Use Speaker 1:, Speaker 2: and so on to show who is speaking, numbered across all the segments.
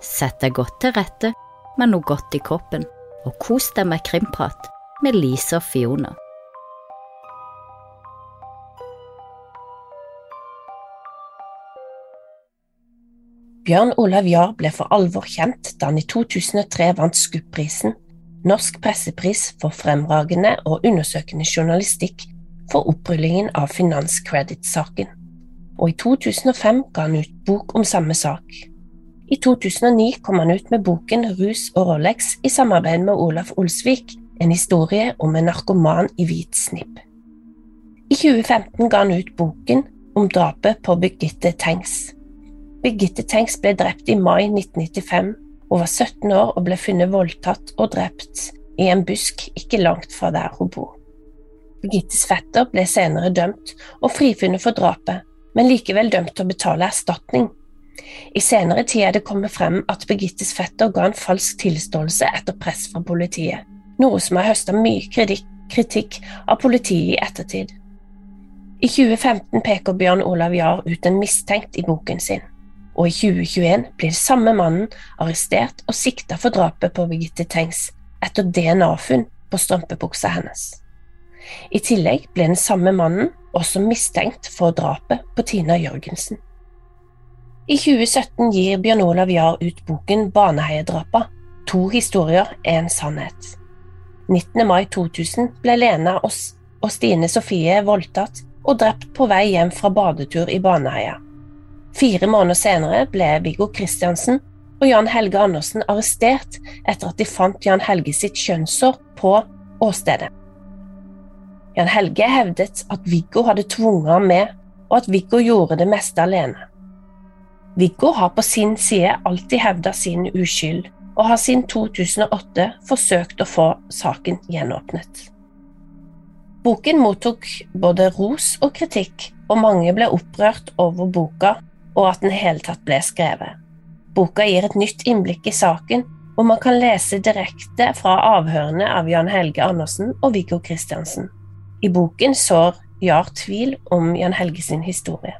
Speaker 1: Sett deg godt til rette med noe godt i kroppen, og kos deg med krimprat med Lise og Fiona.
Speaker 2: Bjørn Olav Jahr ble for alvor kjent da han i 2003 vant SKUP-prisen, Norsk pressepris for fremragende og undersøkende journalistikk for opprullingen av Finanskredit-saken, og i 2005 ga han ut bok om samme sak. I 2009 kom han ut med boken Rus og Rolex i samarbeid med Olaf Olsvik, en historie om en narkoman i hvit snipp. I 2015 ga han ut boken om drapet på Birgitte Tengs. Birgitte Tengs ble drept i mai 1995. Hun var 17 år og ble funnet voldtatt og drept i en busk ikke langt fra der hun bor. Birgittes fetter ble senere dømt og frifunnet for drapet, men likevel dømt til å betale erstatning. I senere tid er det kommet frem at Birgittes fetter ga en falsk tilståelse etter press fra politiet, noe som har høstet mye kritikk av politiet i ettertid. I 2015 peker Bjørn Olav Jahr ut en mistenkt i boken sin og i 2021 blir samme mannen arrestert og sikta for drapet på Birgitte Tengs etter DNA-funn på strømpebuksa hennes. I tillegg ble den samme mannen også mistenkt for drapet på Tina Jørgensen. I 2017 gir Bjørn Olav Jahr ut boken Baneheiedrapa – to historier, en sannhet. 19. mai 2000 ble Lena og Stine Sofie voldtatt og drept på vei hjem fra badetur i Baneheia. Fire måneder senere ble Viggo Kristiansen og Jan Helge Andersen arrestert etter at de fant Jan Helge sitt kjønnshår på åstedet. Jan Helge hevdet at Viggo hadde tvunget ham med, og at Viggo gjorde det meste alene. Viggo har på sin side alltid hevda sin uskyld, og har siden 2008 forsøkt å få saken gjenåpnet. Boken mottok både ros og kritikk, og mange ble opprørt over boka og at den hele tatt ble skrevet. Boka gir et nytt innblikk i saken, og man kan lese direkte fra avhørene av Jan Helge Andersen og Viggo Kristiansen. I boken sår Jahr tvil om Jan Helge sin historie.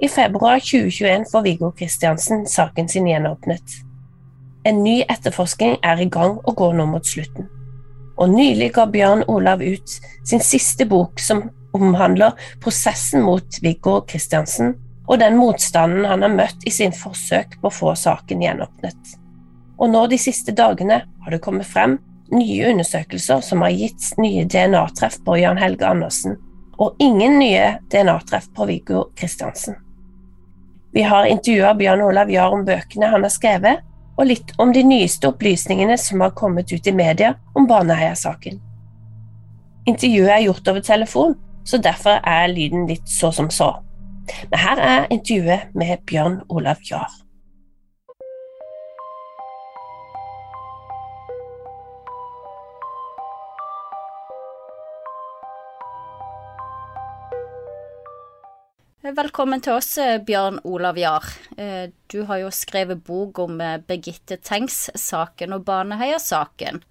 Speaker 2: I februar 2021 får Viggo Kristiansen saken sin gjenåpnet. En ny etterforskning er i gang og går nå mot slutten. Og nylig ga Bjørn Olav ut sin siste bok som omhandler prosessen mot Viggo Kristiansen og den motstanden han har møtt i sin forsøk på å få saken gjenåpnet. Og nå de siste dagene har det kommet frem nye undersøkelser som har gitt nye DNA-treff på Jan Helge Andersen, og ingen nye DNA-treff på Viggo Kristiansen. Vi har intervjua Bjørn Olav Jahr om bøkene han har skrevet, og litt om de nyeste opplysningene som har kommet ut i media om Baneheia-saken. Intervjuet er gjort over telefon, så derfor er lyden litt så som så. Men her er intervjuet med Bjørn Olav Jahr.
Speaker 1: Velkommen til oss, Bjørn Olav Jahr. Eh, du har jo skrevet bok om eh, Birgitte Tengs-saken og Baneheia-saken.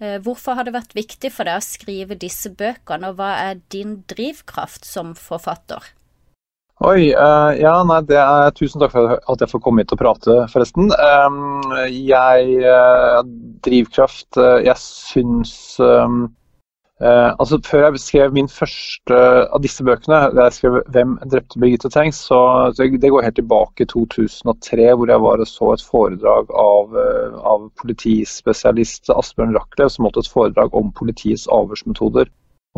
Speaker 1: Eh, hvorfor har det vært viktig for deg å skrive disse bøkene, og hva er din drivkraft som forfatter?
Speaker 3: Oi, uh, ja, nei, det er, Tusen takk for at jeg får komme hit og prate, forresten. Um, jeg uh, Drivkraft uh, Jeg syns um, altså Før jeg skrev min første av disse bøkene, der jeg skrev 'Hvem drepte Birgitte Tengs', så, det går helt tilbake i 2003, hvor jeg var og så et foredrag av, av politispesialist Asbjørn Rachlew, som holdt et foredrag om politiets avhørsmetoder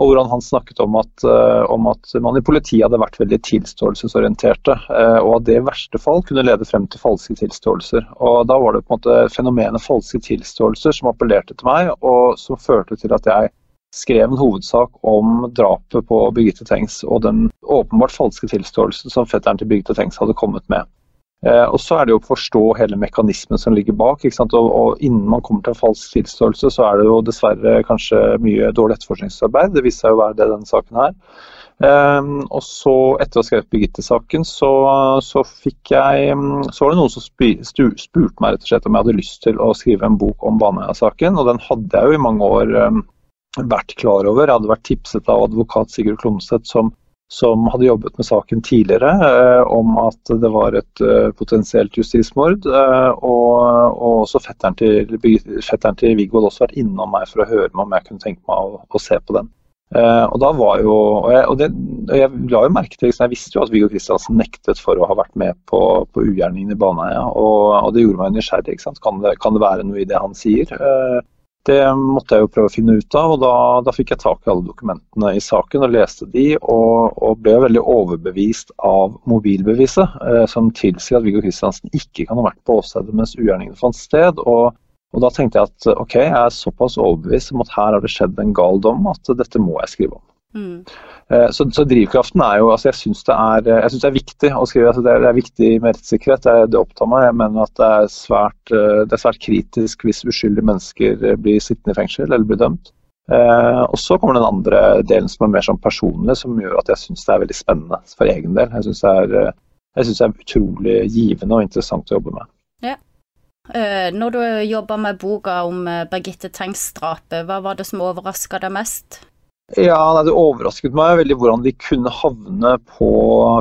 Speaker 3: og hvordan han snakket om at, uh, om at, man i politiet hadde vært veldig tilståelsesorienterte, uh, og at det i verste fall kunne lede frem til falske tilståelser. Og Da var det på en måte fenomenet falske tilståelser som appellerte til meg, og som førte til at jeg skrev en hovedsak om drapet på Birgitte Tengs og den åpenbart falske tilståelsen som fetteren til Birgitte Tengs hadde kommet med. Eh, og Så er det jo å forstå hele mekanismen som ligger bak. Og, og, Innen man kommer til en falsk tilståelse, så er det jo dessverre kanskje mye dårlig etterforskningsarbeid. Det viser seg å være det denne saken her. Eh, og så Etter å ha skrevet Birgitte-saken, så, så, fikk jeg Så var det noen som spurte meg rett og slett om jeg hadde lyst til å skrive en bok om Baneheia-saken. Og den hadde jeg jo i mange år um, vært klar over. Jeg hadde vært tipset av advokat Sigurd Klomsæt, som som hadde jobbet med saken tidligere eh, om at det var et eh, potensielt justismord. Eh, og, og også fetteren til, fetteren til Viggo hadde også vært innom meg for å høre meg om jeg kunne tenke meg å, å se på den. Eh, og da var jo, og jeg, og det, jeg la jo merke til, Jeg visste jo at Viggo Kristiansen nektet for å ha vært med på, på ugjerningen i Baneheia. Og, og, det gjorde meg nysgjerrig. Kan det, kan, det, være noe i det han sier? Eh, det måtte jeg jo prøve å finne ut av, og da, da fikk jeg tak i alle dokumentene i saken og leste de, og, og ble veldig overbevist av mobilbeviset, eh, som tilsier at Viggo Kristiansen ikke kan ha vært på åstedet mens ugjerningen fant sted. og og Da tenkte jeg at ok, jeg er såpass overbevist om at her har det skjedd en gal dom at dette må jeg skrive om. Mm. Eh, så, så, drivkraften er jo altså Jeg syns det, det, er viktig å skrive. Altså det, er, det, er, viktig med rettssikkerhet, det, det, opptar meg. Jeg mener at det er, svært, eh, det er svært kritisk hvis uskyldige mennesker blir sittende i fengsel eller blir dømt. Eh, og så kommer den andre delen som er mer sånn personlig, som gjør at jeg syns det er veldig spennende for egen del. Jeg syns det, eh, er utrolig givende og interessant å jobbe med.
Speaker 1: Ja. Når du jobba med boka om Birgitte Tengs-drapet, hva var det som overraska deg mest?
Speaker 3: Ja, nei, Det overrasket meg veldig hvordan de kunne havne på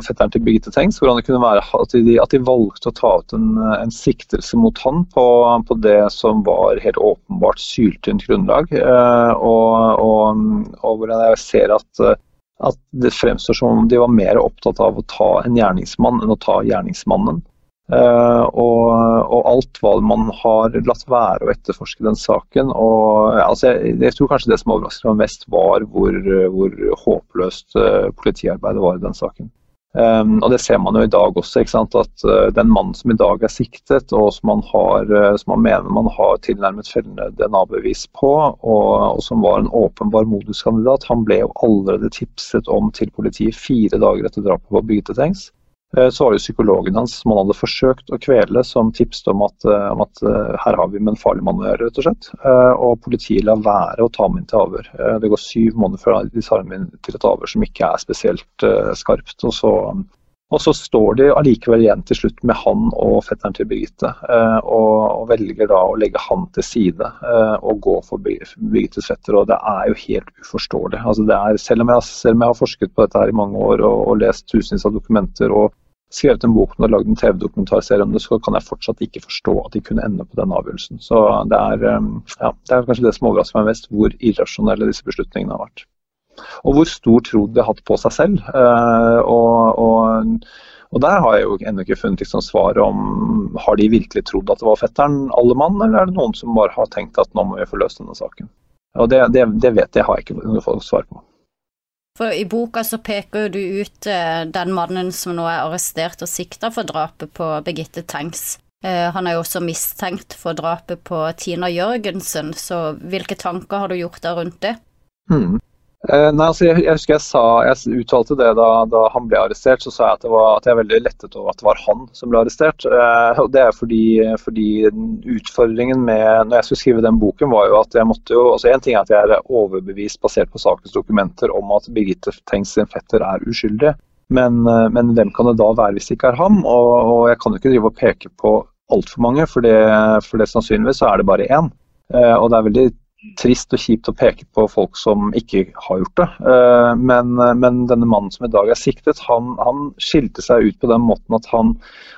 Speaker 3: fetteren til Birgitte Tengs. Hvordan det kunne være at de, at de valgte å ta ut en, en siktelse mot han på, på, det som var helt åpenbart syltynt grunnlag. Eh, og, og, og, hvordan jeg ser at, at det fremstår som om de var mer opptatt av å ta en gjerningsmann enn å ta gjerningsmannen. Uh, og, og, alt hva man har latt være å etterforske den saken. Og, altså jeg, jeg, tror kanskje det som overrasket meg mest, var hvor, hvor håpløst uh, politiarbeidet var i den saken. Um, og Det ser man jo i dag også. At uh, Den mannen som i dag er siktet, og som man, har, som man mener man har tilnærmet fellende DNA-bevis på, og, og, som var en åpenbar moduskandidat, han ble jo allerede tipset om til politiet fire dager etter drapet på Birgitte Tengs. Eh, så var det psykologen hans som han hadde forsøkt å kvele, som tipset om at, eh, om at eh, her har vi med en farlig mann å gjøre, rett og slett. Og politiet lar være å ta ham inn til avhør. Det går syv måneder før de tar ham inn til et avhør som ikke er spesielt skarpt. Og så og så står de allikevel igjen til slutt med han og fetteren til Birgitte, eh, og, velger da å legge han til side eh, og gå for Birgittes fetter. og Det er jo helt uforståelig. Altså er, selv, om jeg, selv, om jeg, har forsket på dette her i mange år og, og lest tusenvis av dokumenter og skrevet en bok og lagd en TV-dokumentarserie om det, så kan jeg fortsatt ikke forstå at de kunne ende på den avgjørelsen. Så det er, eh, ja, det er kanskje det som overrasker meg mest, hvor irrasjonelle disse beslutningene har vært og hvor stor tro de har hatt på seg selv. Eh, og, og, og der har jeg jo ennå ikke funnet liksom svaret om har de virkelig trodd at det var fetteren alle mann, eller er det noen som bare har tenkt at nå må vi få løst denne saken. Og det, det, det vet jeg har jeg ikke noe svar på.
Speaker 1: For I boka så peker du ut eh, den mannen som nå er arrestert og sikta for drapet på Birgitte Tengs. Eh, han er jo også mistenkt for drapet på Tina Jørgensen, så hvilke tanker har du gjort deg rundt det?
Speaker 3: Hmm. Uh, nei, altså jeg, jeg, husker jeg sa, jeg uttalte det da, da, han ble arrestert, så sa jeg at, var, at, jeg er veldig lettet over at det var han som ble arrestert. Uh, og Det er fordi, fordi, utfordringen med når jeg skulle skrive den boken, var jo at jeg måtte jo altså En ting er at jeg er overbevist basert på sakens dokumenter om at Birgitte Tengs sin fetter er uskyldig, men, uh, men, hvem kan det da være hvis det ikke er ham? Og, og jeg kan jo ikke drive og peke på altfor mange, for det, for det sannsynligvis så er det bare én. og det er veldig trist og kjipt å peke på folk som ikke har gjort det. Eh, men, men denne mannen som i dag er siktet, han, han, skilte seg ut på den måten at han,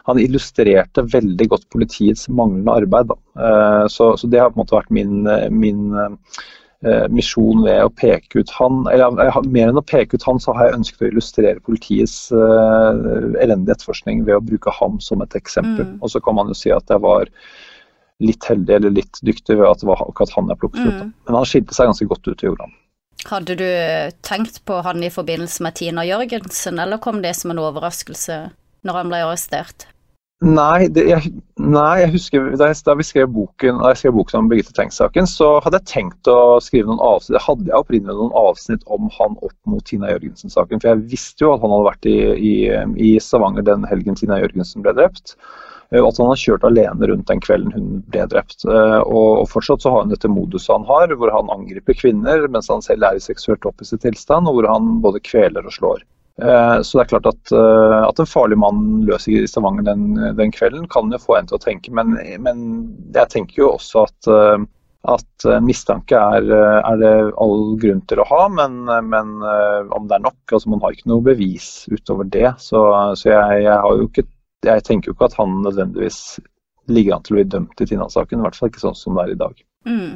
Speaker 3: han illustrerte veldig godt politiets manglende arbeid. Eh, så, så, det har på en måte vært min, min eh, misjon ved å peke ut han. Eller mer enn å peke ut han, så har jeg ønsket å illustrere politiets elendige etterforskning ved å bruke ham som et eksempel. Mm. Og så kan man jo si at det var litt heldig eller litt dyktig ved at det var akkurat han jeg plukket ut. Mm. Men han skilte seg ganske godt ut i jorda.
Speaker 1: Hadde du tenkt på han i forbindelse med Tina Jørgensen, eller kom det som en overraskelse når han ble arrestert?
Speaker 3: Nei, det, jeg, nei, jeg husker da, jeg, da vi skrev boken, da jeg skrev boken om Birgitte Tengs-saken, så hadde jeg tenkt å skrive noen avsnitt jeg hadde jeg opprinnelig noen avsnitt om han opp mot Tina Jørgensen-saken. For jeg visste jo at han hadde vært i, i, i Stavanger den helgen Tina Jørgensen ble drept. Eh, at han har kjørt alene rundt den kvelden hun ble drept. Eh, og fortsatt så har han dette moduset han har, hvor han angriper kvinner mens han selv er i seksuelt opphisset tilstand, og hvor han både kveler og slår. Eh, så det er klart at, at en farlig mann løs i Stavanger den, den, kvelden kan jo få en til å tenke, men, men jeg tenker jo også at at mistanke er, er, det all grunn til å ha, men, men om det er nok altså Man har ikke noe bevis utover det. Så, så jeg, jeg, ikke, jeg, tenker jo ikke at han nødvendigvis ligger an til å bli dømt i Tina-saken. I hvert fall ikke sånn som det er i dag.
Speaker 1: Mm.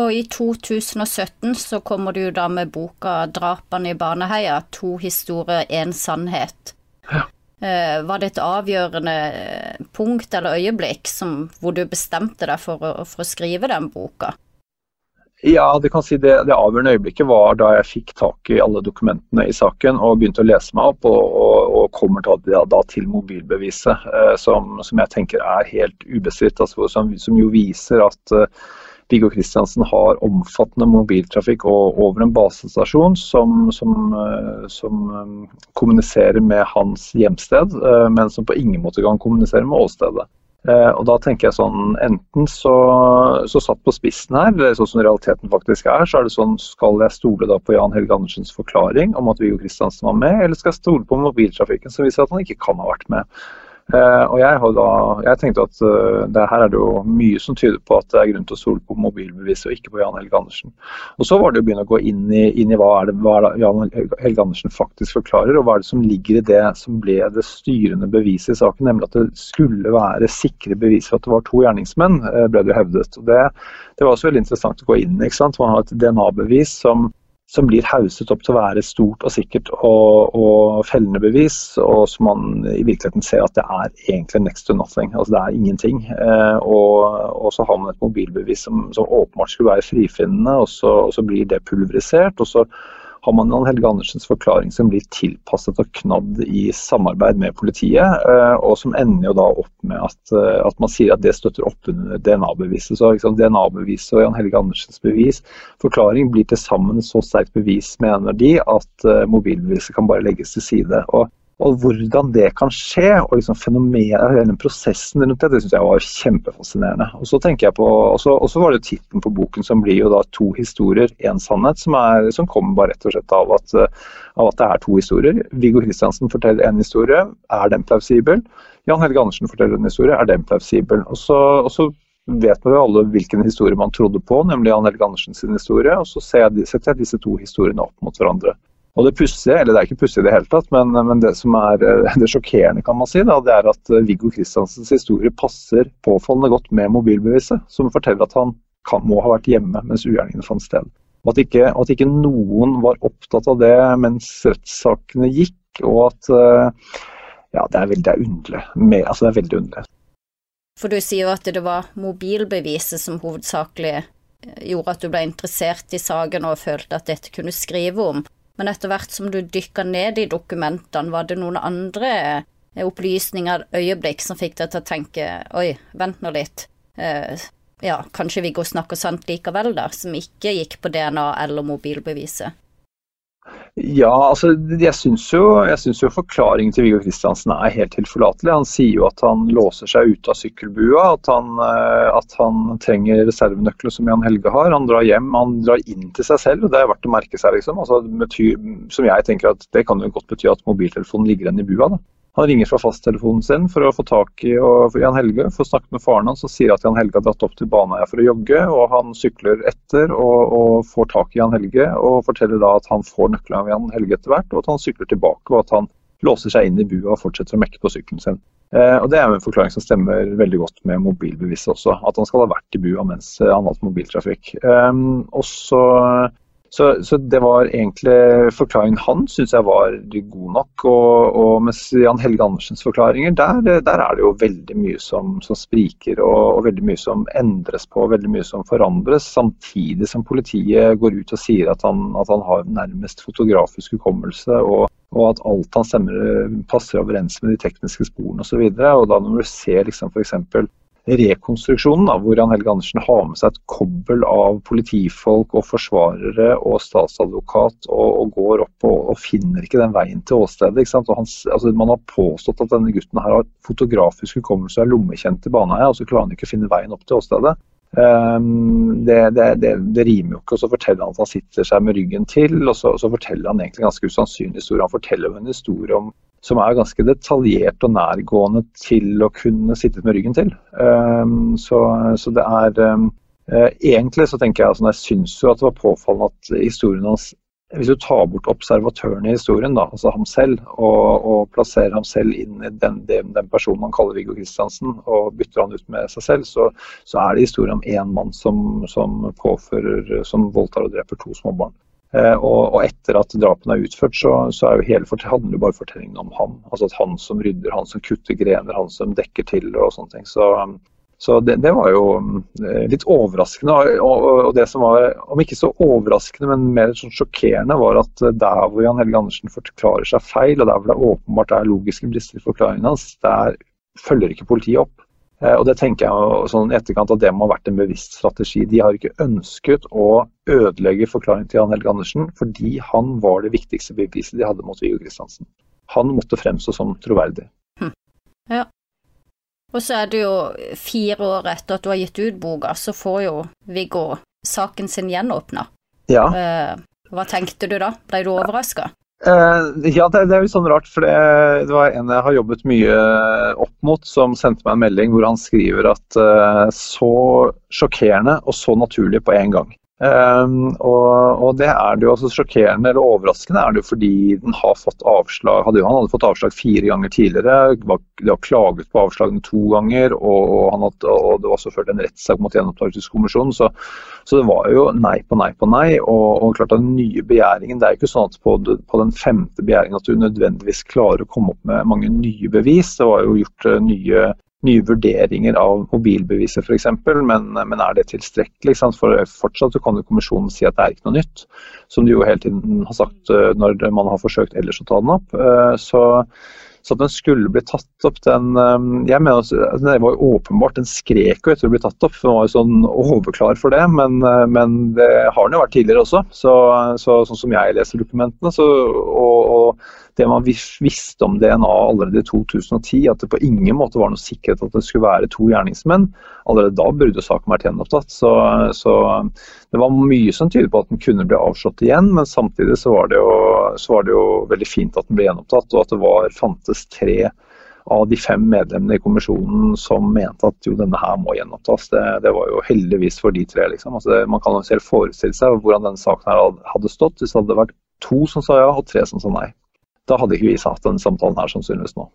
Speaker 1: Og i 2017 så kommer du da med boka 'Drapene i Baneheia', to historier, én sannhet. Ja. Eh, var det et avgjørende punkt eller øyeblikk som, hvor du bestemte deg for å, for å skrive den boka?
Speaker 3: Ja, det kan si det, det, avgjørende øyeblikket var da jeg fikk tak i alle dokumentene i saken og begynte å lese meg opp, og, og, og kommer da, da, til mobilbeviset, eh, som, som, jeg tenker er helt ubestridt. Altså, som, som, jo viser at eh, Viggo Kristiansen har omfattende mobiltrafikk over en basestasjon som, som, eh, eh, kommuniserer med hans hjemsted, eh, men som på ingen måte kan kommunisere med åstedet. Og da tenker jeg sånn, Enten så, så satt på spissen her, eller sånn som realiteten faktisk er, så er det sånn skal jeg stole da på Jan Helge Andersens forklaring om at Viggo Kristiansen var med, eller skal jeg stole på mobiltrafikken som viser at han ikke kan ha vært med. Uh, og jeg, da, jeg, tenkte at uh, det her er det jo mye som tyder på at det er grunn til å stole på mobilbeviset og ikke på Jan Helge Andersen. Og Så var det å begynne å gå inn i, inn i hva, er det, hva er Jan Helge Andersen faktisk forklarer, og hva er det som ligger i det som ble det styrende beviset i saken, nemlig at det skulle være sikre bevis for at det var to gjerningsmenn, uh, ble det hevdet. Og det, det, var også veldig interessant å gå inn i. ikke sant? Man har et DNA-bevis som som blir hauset opp til å være stort og sikkert og, og, fellende bevis, og som man i virkeligheten ser at det er egentlig next to nothing. Altså det er ingenting. Eh, og, og, så har man et mobilbevis som, som åpenbart skulle være frifinnende, og så, og så blir det pulverisert. og så har man Jan Helge Andersens forklaring som blir tilpasset og knadd i samarbeid med politiet, eh, og som ender jo da opp med at, eh, at man sier at det støtter opp under DNA-beviset. Så liksom, DNA-beviset og Jan Helge Andersens bevis, forklaring, blir til sammen så sterkt bevis, mener de, at eh, mobilbeviset kan bare legges til side. Og og hvordan det kan skje, og liksom fenomenet, prosessen rundt det, det syns jeg var kjempefascinerende. Og så tenker jeg på, og så var det tittelen på boken som blir jo da to historier, én sannhet, som, er, som kommer bare rett og slett av at, av at, det er to historier. Viggo Kristiansen forteller en historie, er den plausibel? Jan Helge Andersen forteller en historie, er den plausibel? Og så, og så vet man jo alle hvilken historie man trodde på, nemlig Jan Helge Andersens historie. Og så setter jeg disse to historiene opp mot hverandre. Og det pussige, eller det er ikke pussig i det hele tatt, men, men, det som er eh, det sjokkerende, kan man si, da, det er at eh, Viggo Kristiansens historie passer påfallende godt med mobilbeviset, som forteller at han kan, må ha vært hjemme mens ugjerningene fant sted. Og at, ikke, at ikke noen var opptatt av det mens rettssakene gikk, og at eh, ja, det er veldig underlig. Med, altså, det er veldig underlig.
Speaker 1: For du sier jo at det var mobilbeviset som hovedsakelig gjorde at du ble interessert i saken og følte at dette kunne skrive om. Men etter hvert som du dykka ned i dokumentene, var det noen andre eh, opplysninger, øyeblikk, som fikk deg til å tenke oi, vent nå litt. Eh, ja, kanskje Viggo snakker sant likevel, da, som ikke gikk på DNA eller mobilbeviset?
Speaker 3: Ja, altså jeg syns jo, jo, forklaringen til Viggo Kristiansen er helt tilforlatelig. Han sier jo at han låser seg ute av sykkelbua, at han, eh, at han trenger reservenøkler som Jan Helge har. Han drar hjem, han drar inn til seg selv, og det er verdt å merke seg. liksom. Altså, som jeg tenker at Det kan jo godt bety at mobiltelefonen ligger igjen i bua. da. Han ringer fra fasttelefonen sin for å få tak i Jan Helge, for å snakke med faren hans og sier at Jan Helge har dratt opp til Baneheia for å jogge. og Han sykler etter og, og, får tak i Jan Helge og forteller da at han får nøklene av Jan Helge etter hvert, og at han sykler tilbake og at han låser seg inn i bua og fortsetter å mekke på sykkelen sin. Eh, og Det er en forklaring som stemmer veldig godt med mobilbeviset også, at han skal ha vært i bua mens han hadde hatt mobiltrafikk. Eh, og så så, så, det var egentlig forklaringen han syns jeg var god nok. Og, og mens Jan Helge Andersens forklaringer, der, der, er det jo veldig mye som, som spriker og, og, veldig mye som endres på, veldig mye som forandres. Samtidig som politiet går ut og sier at han, at han har nærmest fotografisk hukommelse. og og at alt han stemmer passer overens med de tekniske sporene osv. Da når du ser liksom f.eks rekonstruksjonen, da, hvor Jan Helge Andersen har med seg et kobbel av politifolk og forsvarere og statsadvokat og, og går opp og, og, finner ikke den veien til åstedet. Han, altså, man har påstått at denne gutten her har fotografisk hukommelse lommekjent til Baneheia, og så klarer han ikke å finne veien opp til åstedet. Um, det, det, det, det, rimer jo ikke. og Så forteller han at han sitter seg med ryggen til, og så, så forteller han egentlig ganske usannsynlig historie. Han forteller en historie om som er ganske detaljert og nærgående til å kunne sitte med ryggen til. Um, så, så, det er um, Egentlig så tenker jeg, altså, jeg syns jo at det var påfallende at historien hans hvis du tar bort observatøren i historien, da, altså ham selv, og, og plasserer ham selv inn i den, den, den, personen han kaller Viggo Kristiansen, og bytter han ut med seg selv, så, så er det historien om én mann som, som, påfører, som voldtar og dreper to små barn. Eh, og, og, etter at drapene er utført, så, så er jo hele handler jo bare fortellingen om ham. Altså at han som rydder, han som kutter grener, han som dekker til og sånne ting. Så, så det, det, var jo eh, litt overraskende. Og, og, det som var, om ikke så overraskende, men mer sånn sjokkerende, var at der hvor Jan Helge Andersen forklarer seg feil, og der hvor det åpenbart er logiske brister i forklaringen hans, der følger ikke politiet opp. Eh, og det tenker jeg sånn i etterkant at det må ha vært en bevisst strategi. De har ikke ønsket å ødelegge forklaringen til Jan Helge Andersen, fordi han var det viktigste beviset de hadde mot Viggo Kristiansen. Han måtte fremstå som troverdig.
Speaker 1: Hm. Ja, og så er det jo fire år etter at du har gitt ut boka, så får jo Viggo saken sin gjenåpna.
Speaker 3: Ja.
Speaker 1: Eh, hva tenkte du da? Ble du overraska?
Speaker 3: Uh, ja, det, det, er jo sånn rart, for det, det, var en jeg har jobbet mye opp mot, som sendte meg en melding hvor han skriver at uh, så sjokkerende og så naturlig på en gang. Um, og, og, det er det jo altså sjokkerende eller overraskende er det jo fordi den har fått avslag hadde, Han hadde fått avslag fire ganger tidligere, de har klaget på avslagene to ganger, og, og, hadde, og det var også ført en rettssak mot Gjenopptakelseskommisjonen. Så, så, det var jo nei på nei på nei. Og, klart den nye begjæringen, Det er jo ikke sånn at på, på den femte begjæringen at du nødvendigvis klarer å komme opp med mange nye bevis. Det var jo gjort uh, nye nye vurderinger av mobilbeviset f.eks., men, men er det tilstrekkelig? For fortsatt så kan jo kommisjonen si at det er ikke noe nytt, som de jo hele tiden har sagt eh, når man har forsøkt ellers å ta den opp. Eh, så så at den skulle bli tatt opp, den um, jeg mener at Det var åpenbart, den skrek jo etter å bli tatt opp. for Den var jo sånn overklar for det, men, men det har den jo vært tidligere også. Så, så, sånn som jeg leser dokumentene, så, og, og, det man visste om DNA allerede i 2010, at det på ingen måte var noe sikkerhet at det skulle være to gjerningsmenn, allerede da burde saken vært gjenopptatt. Så, så, det var mye som tyder på at den kunne bli avslått igjen, men samtidig så var det jo, var det jo veldig fint at den ble gjenopptatt, og at det var, fantes tre av de fem medlemmene i kommisjonen som mente at jo, denne her må gjenopptas. Det, det var jo heldigvis for de tre. liksom. Altså, man kan jo selv forestille seg hvordan denne saken hadde stått hvis det hadde vært to som sa ja og tre som sa nei. Da hadde ikke vi hatt den samtalen her sannsynligvis nå.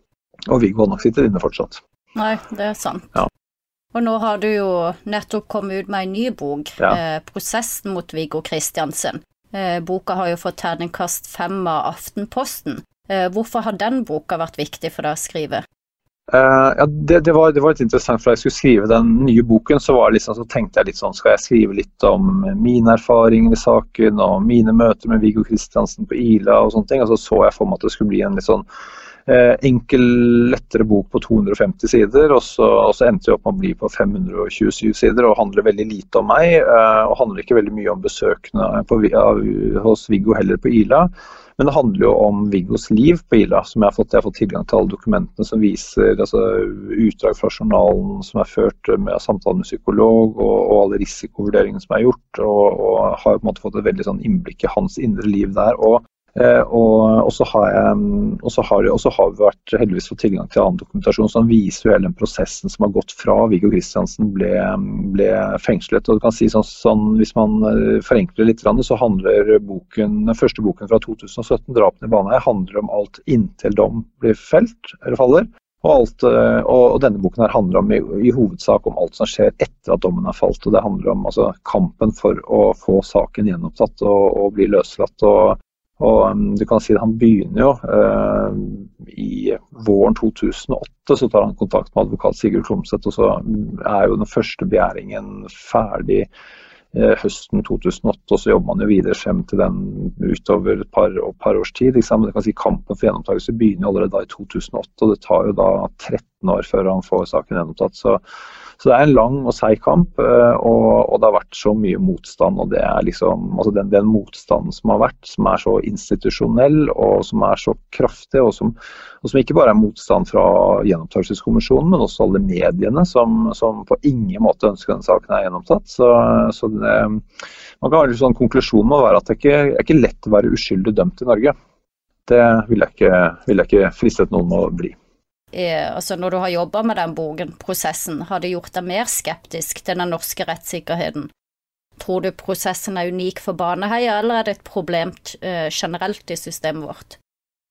Speaker 3: Og Viggo hadde nok sittet inne fortsatt.
Speaker 1: Nei, det er sant.
Speaker 3: Ja.
Speaker 1: Og nå har du jo nettopp kommet ut med en ny bok, ja. eh, 'Prosessen mot Viggo Kristiansen'. Eh, boka har jo fått terningkast fem av Aftenposten. Eh, hvorfor har den boka vært viktig for deg å skrive?
Speaker 3: Uh, ja, det, det, var, det, var, litt interessant, for da jeg skulle skrive den nye boken, så, liksom, så, tenkte jeg litt sånn Skal jeg skrive litt om mine erfaringer i saken og mine møter med Viggo Kristiansen på Ila og sånne ting. Og så så jeg for meg at det skulle bli en litt sånn uh, enkel, lettere bok på 250 sider. Og så, og så endte det opp med å bli på 527 sider og handler veldig lite om meg. Uh, og handler ikke veldig mye om besøkene på, hos Viggo heller på Ila. Men det handler jo om Viggos liv på Ila. som Jeg har fått, jeg har fått tilgang til alle dokumentene som viser altså, utdrag fra journalen som er ført med samtale med psykolog, og, og alle risikovurderingene som er gjort. Og, og har på en måte fått et veldig sånn innblikk i hans indre liv der. Og og, så har, har, har, vi vært heldigvis fått tilgang til annen dokumentasjon som viser jo hele den prosessen som har gått fra Viggo Kristiansen ble, ble, fengslet. og du kan si sånn, sånn, Hvis man eh, forenkler litt, så handler boken, den første boken fra 2017, 'Drapene i Baneheia', handler om alt inntil dom blir felt eller faller. Og, alt, eh, og, denne boken her handler om, i, i, hovedsak om alt som skjer etter at dommen er falt. og Det handler om altså, kampen for å få saken gjenopptatt og, og bli løslatt. og og um, du kan si Han begynner jo eh, i våren 2008, så tar han kontakt med advokat Sigurd Klomsæt. Og så er jo den første begjæringen ferdig eh, høsten 2008. Og så jobber man jo videre frem til den utover et par, par års tid. Men du kan si Kampen for gjennomtakelse begynner jo allerede da i 2008, og det tar jo da 13 år før han får saken gjenopptatt. Så så det er en lang og seig kamp, eh, og, og, det har vært så mye motstand. og det er liksom, altså den, den, motstanden som har vært, som er så institusjonell og som er så kraftig, og som, og som ikke bare er motstand fra Gjenopptakelseskommisjonen, men også alle mediene som, som, på ingen måte ønsker denne saken er gjennomtatt. Så, så det, man kan ha en sånn konklusjon med å være at det ikke er ikke lett å være uskyldig dømt i Norge. Det vil jeg vil jeg ikke fristet noen å bli.
Speaker 1: Altså når du har jobba med den boken, prosessen, har det gjort deg mer skeptisk til den norske rettssikkerheten? Tror du prosessen er unik for Baneheia, eller er det et problem uh, generelt i systemet vårt?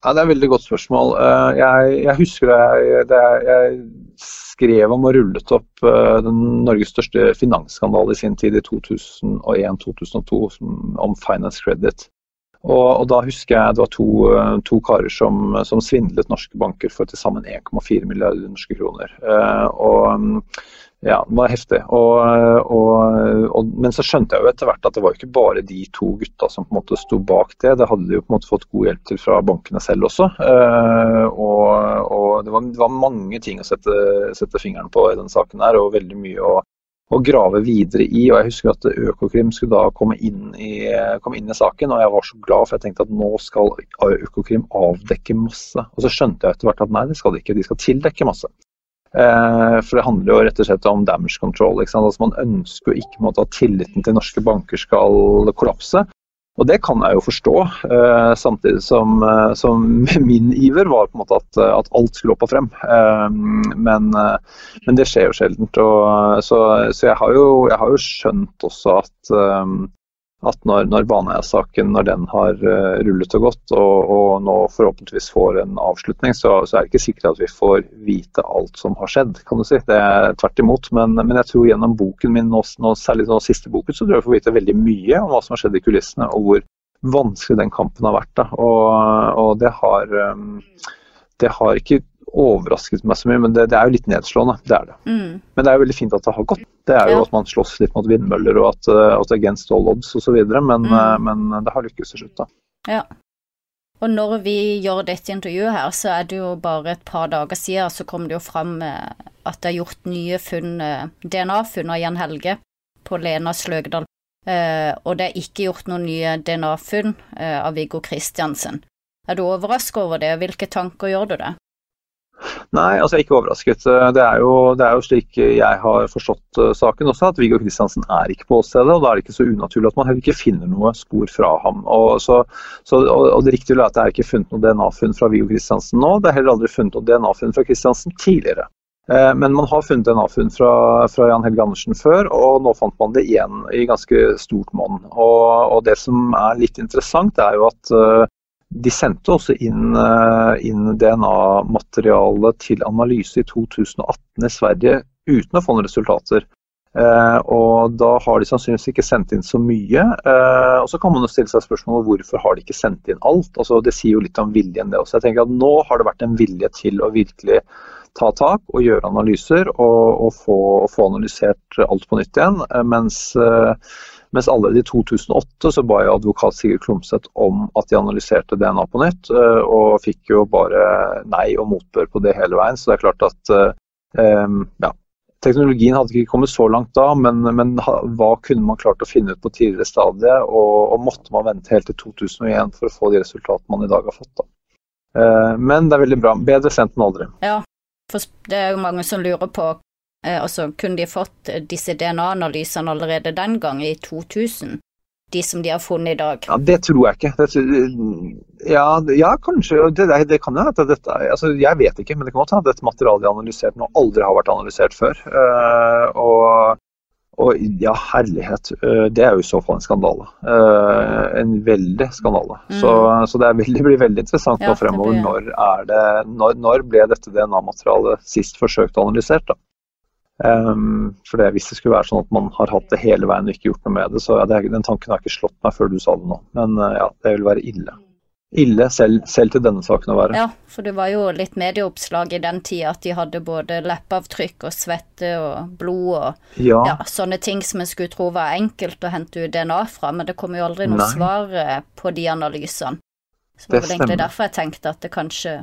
Speaker 3: Ja, Det er et veldig godt spørsmål. Uh, jeg, jeg, husker jeg, det, jeg skrev om og rullet opp den Norges største finansskandale i sin tid i 2001-2002 om Finance Credit. Og, og, da husker jeg det var to, to karer som, som, svindlet norske banker for til sammen 1,4 milliarder norske kroner. Uh, og ja, det var heftig. Og, og, men så skjønte jeg jo etter hvert at det var ikke bare de to gutta som på en måte sto bak det. Det hadde de jo på en måte fått god hjelp til fra bankene selv også. Uh, og det, var, det, var, mange ting å sette, sette, fingeren på i den saken her, og veldig mye å, å grave videre i. og Jeg husker at Økokrim skulle da komme inn, i, komme inn i saken, og jeg var så glad for jeg tenkte at nå skal Økokrim avdekke masse. Og så skjønte jeg etter hvert at nei, det skal de ikke, de skal tildekke masse. Eh, for det handler jo rett og slett om damage control. Altså man ønsker jo ikke måte, at tilliten til norske banker skal kollapse. Og det kan jeg jo forstå, eh, samtidig som, eh, som, min iver var på en måte at, at alt skulle opp og frem. Men, men det skjer jo sjeldent. så, så jeg, har jo, jeg, har jo, skjønt også at at når, når Baneheia-saken når den har uh, rullet og gått, og, og, nå forhåpentligvis får en avslutning, så, så, er det ikke sikkert at vi får vite alt som har skjedd. kan du si. Det er tvert imot. Men, men jeg tror gjennom boken min, nå, nå, særlig nå siste boken, så tror jeg vi får vite veldig mye om hva som har skjedd i kulissene, og hvor vanskelig den kampen har vært. Og, og det, har, um, det har ikke overrasket meg så mye, men det, det, er jo litt nedslående. Det er det. Mm. Men det er jo veldig fint at det har gått. Det er jo ja. at man slåss litt mot vindmøller og at, det er against all odds osv., men, mm. uh, men det har lykkes til slutt, da.
Speaker 1: Ja. Og når vi gjør dette intervjuet her, så er det jo bare et par dager siden så kom det jo fram uh, at det er gjort nye funn, DNA-funn av Jan Helge på Lena Sløgdal. og det er ikke gjort noen nye DNA-funn av Viggo Kristiansen. Er du overrasket over det, og hvilke tanker gjør du det?
Speaker 3: Nei, altså jeg er ikke overrasket. Det er, jo, det er jo slik jeg har forstått uh, saken også, at Viggo Kristiansen er ikke på åstedet. og Da er det ikke så unaturlig at man heller ikke finner noe spor fra ham. Og, så, så, og, og Det riktige er at det er ikke funnet noe DNA-funn fra Viggo Kristiansen nå. Det er heller aldri funnet noe DNA-funn fra Kristiansen tidligere. Eh, men man har funnet DNA-funn fra, fra, Jan Helge Andersen før, og nå fant man det igjen i ganske stort monn. Og, og, Det som er litt interessant, er jo at uh, de sendte også inn, eh, inn DNA-materiale til analyse i 2018 i Sverige uten å få noen resultater. Eh, og Da har de sannsynligvis ikke sendt inn så mye. Eh, og Så kan man jo stille seg spørsmålet hvorfor har de ikke sendt inn alt. Altså, det sier jo litt om viljen det også. Jeg tenker at Nå har det vært en vilje til å virkelig ta tak og gjøre analyser og, og, få, få, analysert alt på nytt igjen. Eh, mens eh, mens allerede i 2008 så ba jo advokat Sigurd Klomsæt om at de analyserte DNA på nytt, eh, og fikk jo bare nei og motbør på det hele veien. Så det er klart at um, ja, teknologien hadde ikke kommet så langt da, men, men, hva kunne man klart å finne ut på tidligere stadie? Og, og, måtte man vente helt til 2001 for å få de resultatene man i dag har fått? da. Men det er veldig bra. Bedre sent enn aldri.
Speaker 1: Ja, for det er jo mange som lurer på Eh, altså, kunne de fått disse DNA-analysene allerede den gang, i 2000? De som de har funnet i dag?
Speaker 3: Ja, Det tror jeg ikke. Det, ja, ja, kanskje. Det, det kan jo hende altså, Jeg vet ikke, men det kan godt hende at dette materialet de har analysert nå, aldri har vært analysert før. Uh, og, og, ja, herlighet. Uh, det er jo i så fall en skandale. En veldig skandale. Mm. Så, så, det veldig, blir veldig interessant ja, nå fremover. Blir... Når, det, når, når ble dette DNA-materialet sist forsøkt analysert? da? Um, for det, Hvis det skulle være sånn at man har hatt det hele veien og ikke gjort noe med det, så ja, det, den tanken har ikke slått meg før du sa det nå. Men uh, ja, det vil være ille. Ille selv, selv, til denne saken å være.
Speaker 1: Ja, for det var jo litt medieoppslag i den tida at de hadde både leppeavtrykk og svette og blod og ja. Ja, sånne ting som en skulle tro var enkelt å hente ut DNA fra, men det kom jo aldri noe Nei. svar eh, på de analysene. Så det var vel egentlig derfor jeg tenkte at det kanskje,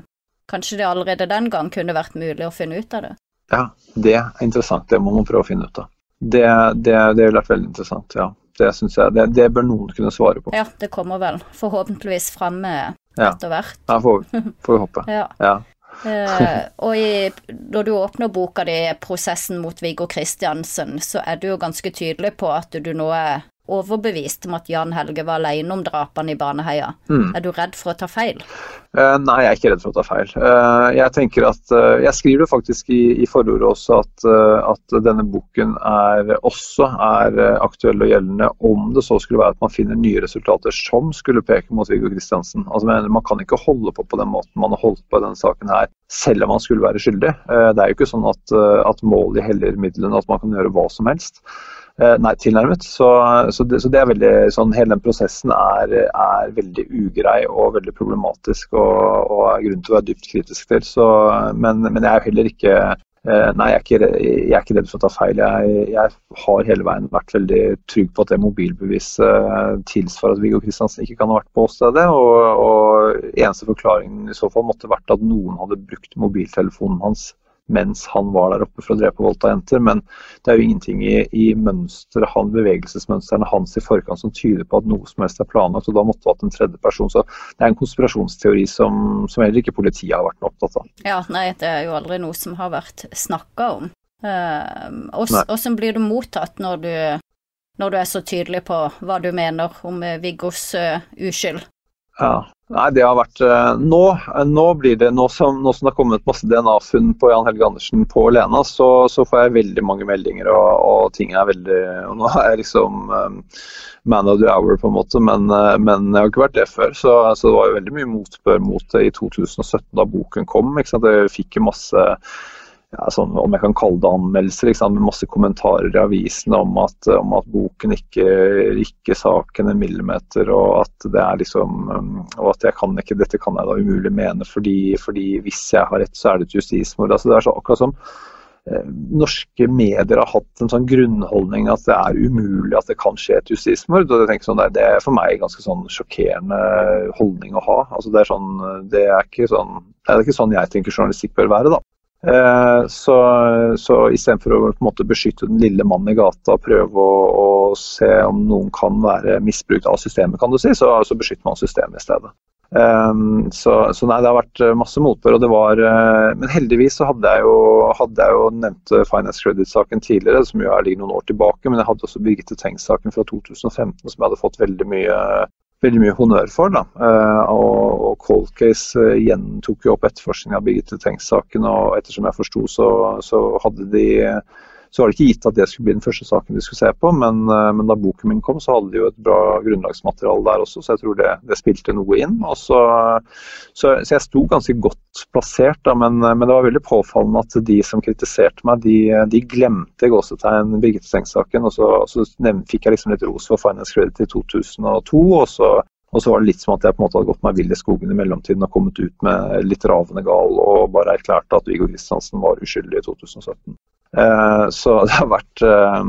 Speaker 1: kanskje det allerede den gang kunne vært mulig å finne ut av det.
Speaker 3: Ja, det er interessant. Det må man prøve å finne ut av. Det, det, det ville vært veldig interessant, ja. Det syns jeg. Det, det, bør noen kunne svare på.
Speaker 1: Ja, det kommer vel forhåpentligvis fremme etter hvert.
Speaker 3: Ja, får, får vi håpe.
Speaker 1: ja. ja. uh, og i, når du åpner boka di 'Prosessen mot Viggo Kristiansen', så er du jo ganske tydelig på at du nå er overbevist om at Jan Helge var alene om drapene i Baneheia.
Speaker 3: Mm.
Speaker 1: Er du redd for å ta feil?
Speaker 3: Uh, nei, jeg er ikke redd for å ta feil. Uh, jeg tenker at, uh, jeg skriver jo faktisk i, i forordet også at, at, denne boken er, også er aktuell og gjeldende om det så skulle være at man finner nye resultater som skulle peke mot Viggo Kristiansen. Altså, man kan ikke holde på på den måten man har holdt på i denne saken her, selv om man skulle være skyldig. Det er jo ikke sånn at, at målet heller midlene, at man kan gjøre hva som helst. Eh, nei, tilnærmet. Så, så, det, så, det, er veldig sånn Hele den prosessen er, er veldig ugrei og veldig problematisk og, og er grunn til å være dypt kritisk til. Så, men, men, jeg er heller ikke eh, Nei, jeg er ikke, jeg er ikke redd for å ta feil. Jeg, jeg, har hele veien vært veldig trygg på at det mobilbeviset tilsvarer at Viggo Kristiansen ikke kan ha vært på åstedet. Og, og eneste forklaringen i så fall måtte vært at noen hadde brukt mobiltelefonen hans mens han var der oppe for å drepe voldta jenter. Men det er jo ingenting i, i mønster, han, bevegelsesmønstrene hans i forkant som tyder på at noe som helst er planlagt. og Da måtte det vært en tredje person. Så det er en konspirasjonsteori som, som heller ikke politiet har vært opptatt av.
Speaker 1: Ja, nei, det er jo aldri noe som har vært snakka om. Uh, Åssen blir du mottatt når du, når du er så tydelig på hva du mener om Viggos uh, uskyld?
Speaker 3: Ja, Nei, det har vært uh, nå, uh, nå, blir det, nå som, nå som, det har kommet masse DNA-funn på Jan Helge Andersen på Lena, så, så, får jeg veldig mange meldinger, og, og, ting er veldig og Nå er jeg liksom um, man of the hour, på en måte, men, men, jeg har ikke vært det før. Så, så, det var jo veldig mye motbør mot det i 2017 da boken kom. Ikke sant? Jeg fikk masse ja, sånn, om jeg kan kalle det anmeldelser, liksom, med masse kommentarer i avisene om at, om at boken ikke rikker saken en millimeter, og at det er liksom um, og at jeg kan ikke, dette kan jeg da umulig mene, fordi, fordi hvis jeg har rett, så er det et justismord. Altså, det er så akkurat som eh, norske medier har hatt en sånn grunnholdning at det er umulig at det kan skje et justismord. og jeg sånn, Det er for meg ganske sånn sjokkerende holdning å ha. altså Det er, sånn, det er, ikke, sånn, det er ikke sånn jeg tenker journalistikk bør være. da. Eh, så, så istedenfor å på en måte beskytte den lille mannen i gata og prøve å, å, se om noen kan være misbrukt av systemet, kan du si, så, så beskytter man systemet i stedet. Um, så, så, nei, det har vært masse motbør. uh, Men heldigvis så hadde jeg jo, hadde jeg jo nevnt Finance Credit-saken tidligere, som jo er ligger noen år tilbake. Men jeg hadde også Birgitte Tengs-saken fra 2015 som jeg hadde fått veldig mye veldig mye honnør for. Da. Uh, og, og Cold Case uh, gjentok jo opp etterforskningen av Birgitte Tengs-saken, og ettersom jeg forsto, så, så, hadde de så var det ikke gitt at det skulle bli den første saken de skulle se på, men, uh, men da boken min kom, så hadde de jo et bra grunnlagsmateriale der også, så jeg tror det, det spilte noe inn. Så, så, så, jeg sto ganske godt plassert, da, men, men, det var veldig påfallende at de som kritiserte meg, de, de glemte gåsetegn Birgitte Tengs-saken. Og så, så fikk jeg liksom litt ros for Finance Credit i 2002. og så og så var det litt som at jeg på en måte hadde gått meg vill i skogen i mellomtiden og kommet ut med litt ravende gal og bare erklærte at Viggo Kristiansen var uskyldig i 2017. Uh, så det har vært uh,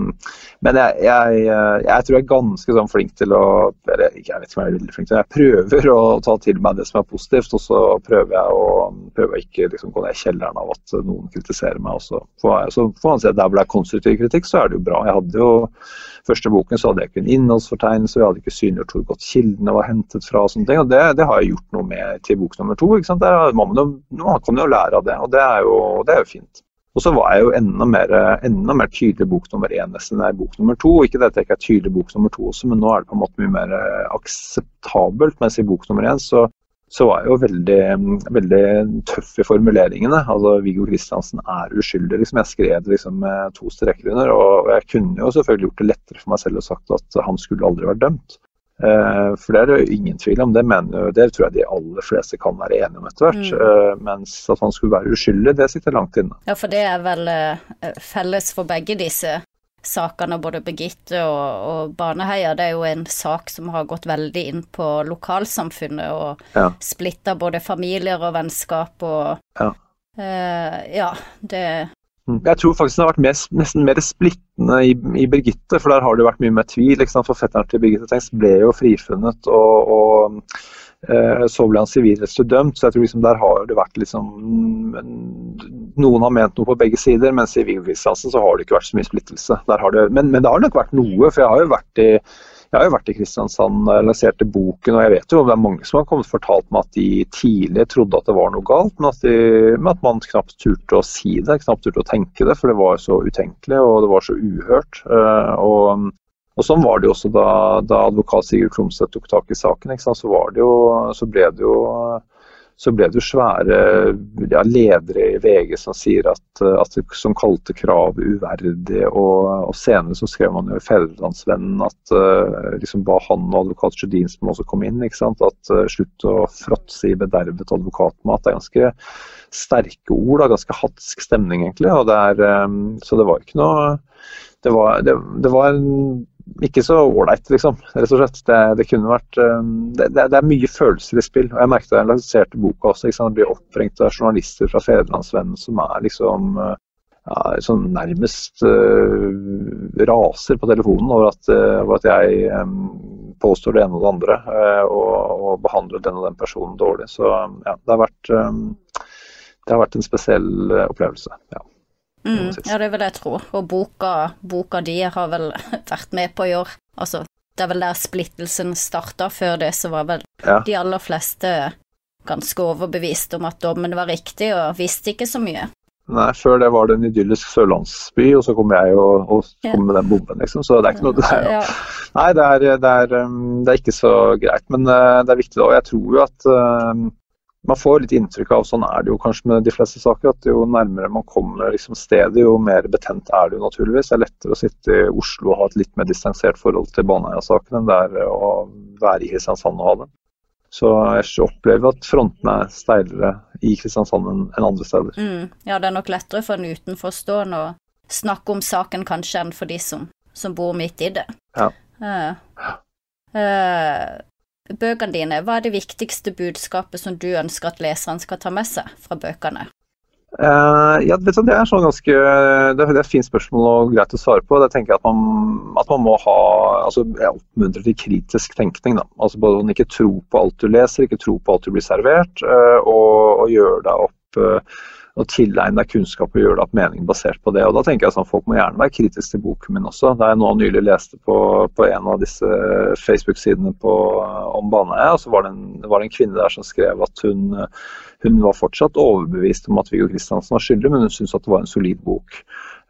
Speaker 3: Men jeg, jeg, jeg, tror jeg er ganske sånn flink til å Jeg vet ikke om jeg er veldig flink til Jeg prøver å ta til meg det som er positivt, og så prøver jeg å prøver jeg ikke liksom, gå ned i kjelleren av at noen kritiserer meg. Og så får, man si at der hvor det er konstruktiv kritikk, så er det jo bra. Jeg hadde jo første boken så hadde jeg ikke en innholdsfortegnelse, jeg hadde ikke synliggjort hvor godt kildene var hentet fra. og sånne ting, og Det, det har jeg gjort noe med til bok nummer to. ikke sant? Der, man, man kan jo lære av det, og det er jo, det er jo fint. Og så var jeg jo enda mer, enda mer tydelig bok nummer én nesten enn bok nummer to. Ikke det at jeg ikke er tydelig bok nummer to også, men nå er det på en måte mye mer eh, akseptabelt. Mens i bok nummer én så, så var jeg jo veldig, veldig tøff i formuleringene. Altså Viggo Kristiansen er uskyldig. Liksom. Jeg skrev liksom to streker under. Og jeg kunne jo selvfølgelig gjort det lettere for meg selv og sagt at han skulle aldri vært dømt. Eh, for det er det ingen tvil om, det, mener, det tror jeg de aller fleste kan være enige om etter hvert. Mm. Eh, mens at han skulle være uskyldig, det sitter langt inne.
Speaker 1: Ja, for det er vel eh, felles for begge disse sakene, både Birgitte og, og Baneheia. Det er jo en sak som har gått veldig inn på lokalsamfunnet og ja. splitta både familier og vennskap og
Speaker 3: Ja,
Speaker 1: uh, ja det.
Speaker 3: Jeg tror faktisk det har vært mer, nesten mer splittende i, i, Birgitte, for der har det vært mye mer tvil. Liksom, for fetteren til Birgitte Tengs ble jo frifunnet, og, og eh, så ble han sivilrettslig dømt. Så jeg tror liksom der har det vært liksom Noen har ment noe på begge sider, mens i Viggo så har det ikke vært så mye splittelse. Det, men, men, det har nok vært noe, for jeg har jo vært i jeg har jo vært i Kristiansand og lanserte boken, og jeg vet jo det er mange som har kommet og fortalt meg at de tidlig trodde at det var noe galt, men at, de, men at man knapt turte å si det, knapt turte å tenke det, for det var så utenkelig og det var så uhørt. Eh, og Og Sånn var det jo også da, da advokat Sigurd Klomsæt tok tak i saken. Så, jo, så, ble det jo så ble det jo svære ja, ledere i VG som sier at, at som kalte kravet uverdig. Og, og, senere så skrev man jo i Fedrelandsvennen at uh, liksom ba han og advokat Sjødin som også kom inn, ikke sant? at uh, slutt å fråtse i bedervet advokatmat. Det er ganske sterke ord, da, ganske hatsk stemning egentlig. og det er, um, Så det var ikke noe det var, det, det var en ikke så ålreit, liksom. Rett og slett. Det, det kunne vært um, det, det, er mye følelser i spill. og Jeg merket da jeg lanserte boka også. Ikke sant? Det blir oppringt av journalister fra Fedrelandsvennen som er liksom uh, ja, sånn nærmest uh, raser på telefonen over at, uh, over at jeg um, påstår det ene og det andre uh, og, og, behandler den og den personen dårlig. Så ja, det har vært, um, det har vært en spesiell opplevelse. ja.
Speaker 1: Mm, ja, det vil jeg tro. Og boka, boka de har vel vært med på i år. Altså, det er vel der splittelsen starta. Før det så var vel ja. de aller fleste ganske overbevist om at dommen var riktig, og visste ikke så mye.
Speaker 3: Nei, før det var det en idyllisk sørlandsby, og så kom jeg og, og kom med den bomben, liksom. Så det er ikke noe det er, ja. Nei, det er, det, er, um, det er, ikke så greit. Men uh, det er viktig. Og jeg tror jo at uh, man får litt inntrykk av, sånn er det jo kanskje med de fleste saker, at jo nærmere man kommer liksom stedet, jo mer betent er det jo naturligvis. Det er lettere å sitte i Oslo og ha et litt mer distansert forhold til Baneheia-saken enn det er å være i Kristiansand og ha det. Så jeg opplever at frontene er steilere i Kristiansand enn andre steder.
Speaker 1: Mm. Ja, det er nok lettere for en utenforstående å snakke om saken kanskje enn for de som, som bor midt i det.
Speaker 3: Ja. Uh,
Speaker 1: uh, bøkene dine, hva er det viktigste budskapet som du ønsker at leseren skal ta med seg fra bøkene?
Speaker 3: Uh, ja, Det er sånn ganske, det er et fint spørsmål og greit å svare på. Det tenker at man, at man må ha, altså Jeg oppmuntrer til kritisk tenkning. da. Altså Både å ikke tro på alt du leser, ikke tro på alt du blir servert, uh, og, og gjøre deg opp uh, og tilegne deg kunnskap og gjøre deg opp mening basert på det. Og da tenker jeg sånn, Folk må gjerne være kritiske til boken min også. Det er nå nylig leste på, på en av disse Facebook-sidene om Baneheia, så var det, en, var det en kvinne der som skrev at hun, hun var fortsatt overbevist om at Viggo Kristiansen var skyldig, men hun syntes at det var en solid bok.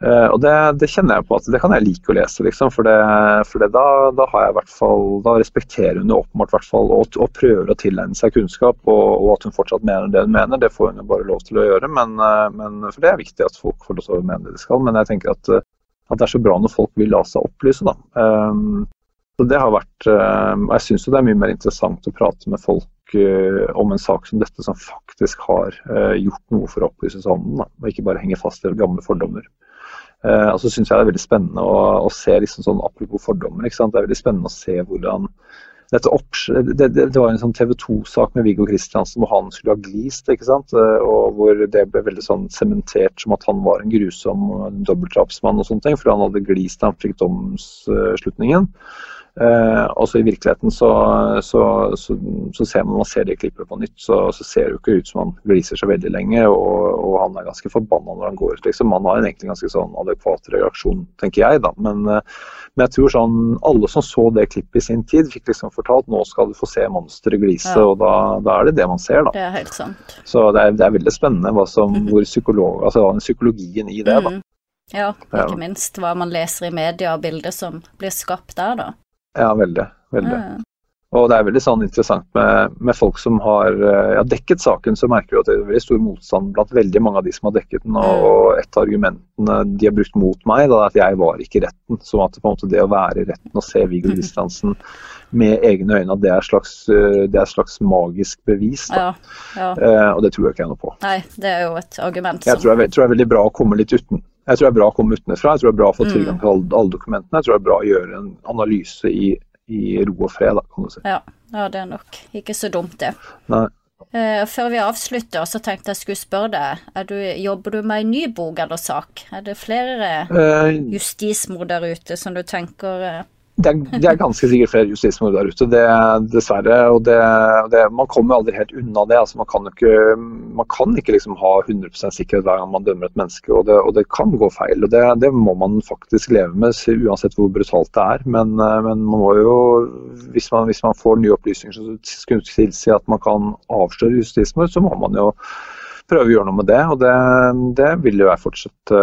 Speaker 3: Uh, og det, det, kjenner jeg på at det kan jeg like å lese, liksom, for, det, for det, da, da, fall, da respekterer hun det åpenbart hvert fall, og, og, prøver å tilegne seg kunnskap. Og, og, at hun fortsatt mener det hun mener, det får hun jo bare lov til å gjøre. Men, uh, men, for det er viktig at folk får lov til å mene det de skal. Men jeg tenker at, uh, at, det er så bra når folk vil la seg opplyse. da. Um, så det har vært, Jeg syns det er mye mer interessant å prate med folk om en sak som dette, som faktisk har gjort noe for å opplyse seg om den, da, og ikke bare henge fast i gamle fordommer. Uh, og så syns jeg det er veldig spennende å, å se liksom sånn apropos fordommer. Det er veldig spennende å se hvordan det, det, det, var en sånn TV 2-sak med Viggo Kristiansen hvor han skulle ha glist. ikke sant? Og hvor det ble veldig sånn sementert som at han var en grusom dobbeltdrapsmann og sånne ting, fordi han hadde glist da han fikk domsslutningen. Eh, også I virkeligheten så, så, så, så, ser man man ser det klippet på nytt, så, ser det jo ikke ut som han gliser så veldig lenge. Og, og han er ganske forbanna når han går ut. Liksom. Han har en egentlig ganske sånn adekvat reaksjon, tenker jeg. da. Men, eh, men, jeg tror sånn alle som så det klippet i sin tid, fikk liksom fortalt nå skal du få se monsteret glise. Ja. Og da, da, er det det man ser, da.
Speaker 1: Det er helt sant.
Speaker 3: Så det er, det er veldig spennende hva som, mm. hvor psykolog, altså, psykologien i det. da.
Speaker 1: Mm. Ja, ikke minst hva man leser i media og bilder som blir skapt der, da.
Speaker 3: Ja, veldig. veldig. Mm. Og det er veldig sånn interessant med, med folk som har eh, ja, dekket saken, så merker du at det er veldig stor motstand blant veldig mange av de som har dekket den. Og, og et av argumentene de har brukt mot meg, da, er at jeg var ikke i retten. Som at det å være i retten og se Viggo Kristiansen med egne øyne, det er, slags, eh, det er et slags magisk bevis. Ja, ja. Eh, og det tror jeg ikke jeg noe på.
Speaker 1: Nei, det er jo et argument
Speaker 3: som Jeg tror det er, veldig bra å komme litt uten. Jeg tror det er bra å komme utenfra. Jeg tror det er bra å få tilgang til alle, alle dokumentene. Jeg tror det er bra å gjøre en analyse i, i ro og fred, da, kan du si.
Speaker 1: Ja, ja, det er nok ikke så dumt, det.
Speaker 3: Nei.
Speaker 1: Uh, før vi avslutter, så tenkte jeg skulle spørre deg, du, jobber du med en ny bok eller sak? Er det flere uh, justismord der ute som du tenker uh,
Speaker 3: det er, det er, ganske sikkert flere justismord der ute, det, dessverre. og det, Man kommer aldri helt unna det. altså Man kan ikke, man kan ikke liksom ha 100 sikkerhet hver gang man dømmer et menneske. Og det, og kan gå feil. og det, må man faktisk leve med, uansett hvor brutalt det er. Men, men man må jo, hvis man, hvis man får nye opplysninger som skulle tilsi at man kan avsløre justismord, så må man jo prøve å gjøre noe med det. Og det, det vil jo jeg fortsette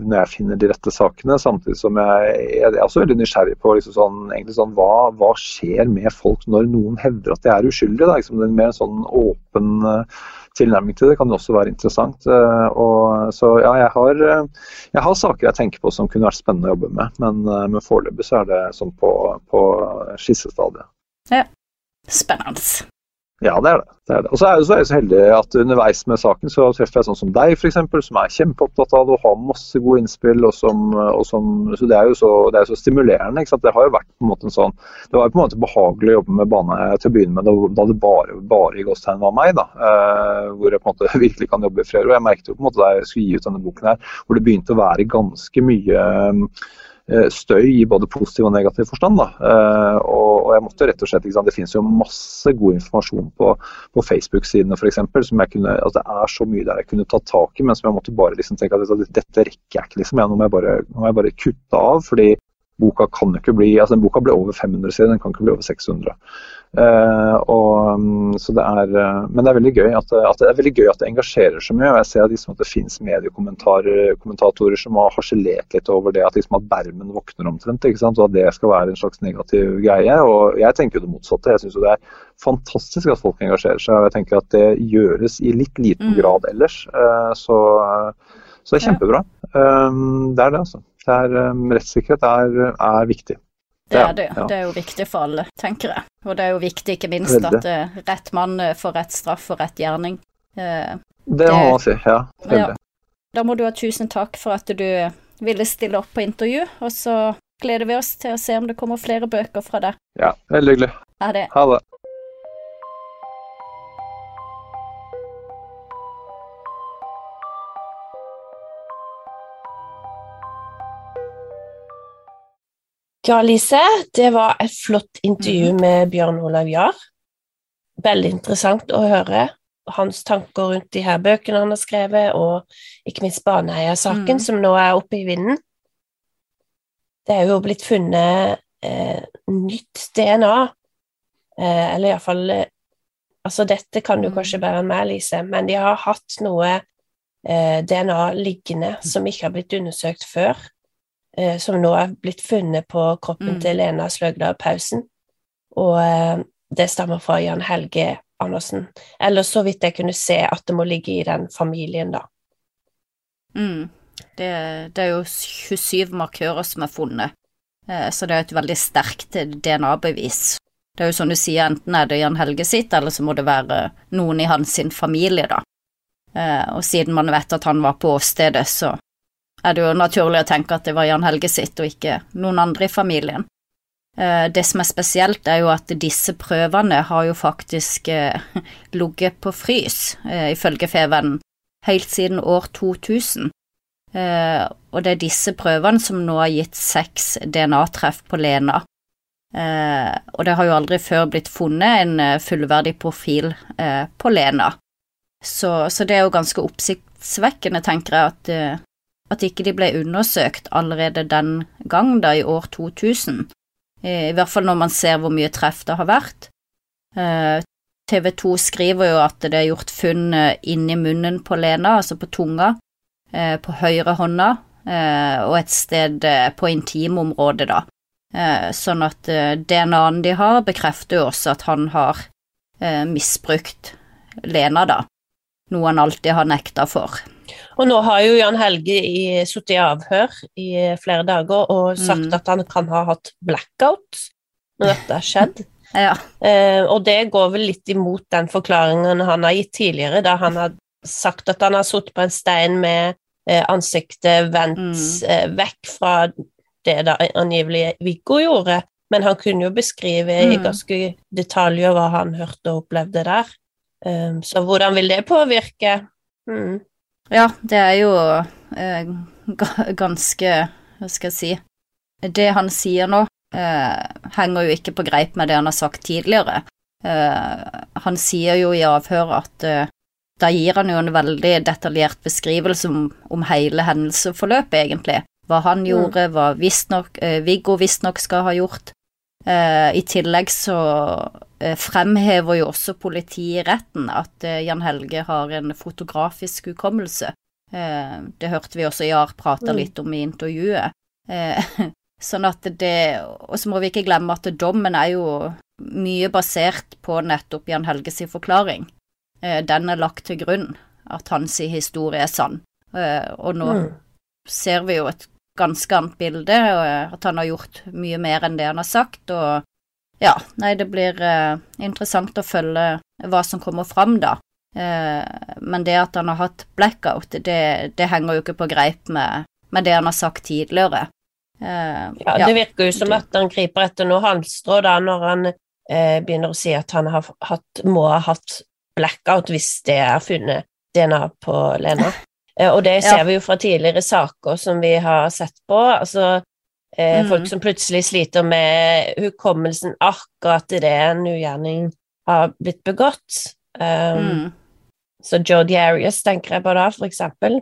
Speaker 3: når jeg finner de rette sakene. Samtidig som jeg, jeg er også veldig nysgjerrig på liksom sånn, sånn, hva, hva, skjer med folk når noen hevder at de er uskyldige. Da, liksom, det er mer en sånn åpen uh, tilnærming til det kan også være interessant. Uh, og, så ja, jeg har, uh, jeg har, saker jeg tenker på som kunne vært spennende å jobbe med, men, men foreløpig så er det sånn på, på skissestadiet.
Speaker 1: Ja, spennende.
Speaker 3: Ja, det er det. det, er det. Og så er, jeg, så heldig at underveis med saken så treffer jeg sånn som deg, f.eks., som er kjempeopptatt av det og har masse gode innspill. og som, og som så Det er jo så, det er så stimulerende. ikke sant? Det har jo vært på en måte en sånn, det var jo på en måte behagelig å jobbe med bane til å begynne med, da, det bare, bare i gåstegn var meg. da, eh, Hvor jeg på en måte virkelig kan jobbe i fred. Og jeg merket jo på en måte da jeg skulle gi ut denne boken her, hvor det begynte å være ganske mye Eh, støy i både positiv og negativ forstand. Uh, og, jeg måtte rett og slett, Det finnes jo masse god informasjon på, på Facebook-sidene f.eks. altså Det er så mye der jeg kunne tatt tak i, men som jeg måtte bare liksom tenke at dette rekker jeg ikke. liksom, Jeg, Nå må jeg bare, nå må jeg bare kutte av. fordi boka kan ikke bli, altså den Boka ble over 500 sider, den kan ikke bli over 600. Uh, og, mm, så det er, uh, men det er veldig gøy at, at, det er veldig gøy at det engasjerer så mye. og Jeg ser at, liksom, at det finnes mediekommentatorer som har harselert litt over det at, liksom, at bermen våkner omtrent. ikke sant, Og at det skal være en slags negativ greie. og Jeg tenker jo det motsatte. Jeg syns det er fantastisk at folk engasjerer seg. og Jeg tenker at det gjøres i litt liten mm. grad ellers. Uh, så, så, det er kjempebra. Um, det er det, altså. Er, um, rettssikkerhet er, er viktig.
Speaker 1: Det er det. Ja. Det er jo viktig for alle, tenker jeg. Og det er jo viktig, ikke minst, at uh, rett mann eh, får rett straff og rett gjerning.
Speaker 3: Det, det må man si, ja. Ja.
Speaker 1: Da må du ha tusen takk for at du ville stille opp på intervju, og så gleder vi oss til å se om det kommer flere bøker fra deg.
Speaker 3: Ja, veldig hyggelig.
Speaker 1: Ha det.
Speaker 3: Ha det.
Speaker 2: Ja, Lise, det var et flott intervju mhm. med Bjørn Olav Jahr. Veldig interessant å høre hans tanker rundt de her bøkene han har skrevet, og ikke minst Baneheia-saken, mm. som nå er oppe i vinden. Det er jo blitt funnet eh, nytt DNA, eh, eller iallfall eh, Altså, dette kan du mm. kanskje bedre enn meg, Lise, men de har hatt noe eh, DNA liggende som ikke har blitt undersøkt før. Eh, som nå er blitt funnet på kroppen mm. til Lena Sløgdal Pausen. Og eh, det stammer fra Jan Helge Andersen. Eller så vidt jeg kunne se at det må ligge i den familien, da.
Speaker 1: Mm. Det, det, er jo 27 markører som er funnet, eh, så det er et veldig sterkt DNA-bevis. Det er jo sånn du sier, enten er det Jan Helge sitt, eller så må det være noen i hans familie, da. Og siden man vet at han var på åstedet, så er det jo naturlig å tenke at det var Jan Helge sitt, og ikke noen andre i familien. Eh, det som er spesielt, er jo at disse prøvene har jo faktisk eh, ligget på frys, eh, ifølge Fevennen, helt siden år 2000. Og det er disse prøvene som nå har gitt seks DNA-treff på Lena. Og det har jo aldri før blitt funnet en fullverdig profil på Lena. Så, så det er jo ganske oppsiktsvekkende, tenker jeg, at at ikke de ble undersøkt allerede den gang, da i år 2000. I hvert fall når man ser hvor mye treff det har vært. Eh, TV 2 skriver jo at det er gjort funn eh, inni munnen på Lena, altså på tunga, eh, på høyre hånda og et sted på intimområdet, da. Sånn at DNA-en de har, bekrefter jo også at han har misbrukt Lena, da. Noe han alltid har nekta for.
Speaker 2: Og nå har jo Jan Helge sittet i avhør i flere dager og sagt mm. at han kan ha hatt blackout når dette har skjedd.
Speaker 1: ja.
Speaker 2: eh, og det går vel litt imot den forklaringen han har gitt tidligere, da han har sagt at han har sittet på en stein med eh, ansiktet vendt mm. eh, vekk fra det da angivelig Viggo gjorde. Men han kunne jo beskrive mm. i ganske detaljer hva han hørte og opplevde der. Um, så hvordan vil det påvirke? Mm.
Speaker 1: Ja, det er jo eh, ganske Hva skal jeg si Det han sier nå, eh, henger jo ikke på greip med det han har sagt tidligere. Eh, han sier jo i avhør at eh, da gir han jo en veldig detaljert beskrivelse om, om hele hendelsesforløpet, egentlig. Hva han mm. gjorde, hva visstnok, eh, Viggo visstnok skal ha gjort. Eh, I tillegg så eh, fremhever jo også politiet i retten at eh, Jan Helge har en fotografisk hukommelse. Eh, det hørte vi også Jar prate
Speaker 2: Mm.
Speaker 1: litt om i intervjuet. Eh, sånn at det Og så må vi ikke glemme at dommen er jo mye basert på nettopp Jan Helges forklaring. Eh, Den er lagt til grunn, at hans historie er sann. Eh, Og nå
Speaker 2: Mm.
Speaker 1: ser vi jo et ganske annet bilde, og eh, at han har gjort mye mer enn det han har sagt, og ja, nei, det blir eh, interessant å følge hva som kommer fram da. Eh, men det at han har hatt blackout, det, det henger jo ikke på greip med, med det han har sagt tidligere. Eh,
Speaker 2: Ja, det virker jo som at han griper etter noe halmstrå da, når han eh, begynner å si at han har hatt, må ha hatt blackout hvis det er funnet DNA på Lena. Eh, og det ser
Speaker 1: Ja.
Speaker 2: vi jo fra tidligere saker som vi har sett på. Altså eh,
Speaker 1: Mm.
Speaker 2: folk som plutselig sliter med hukommelsen akkurat idet en ugjerning har blitt begått. Um,
Speaker 1: mm,
Speaker 2: Så Jodi Arias tenker jeg på da, for eksempel.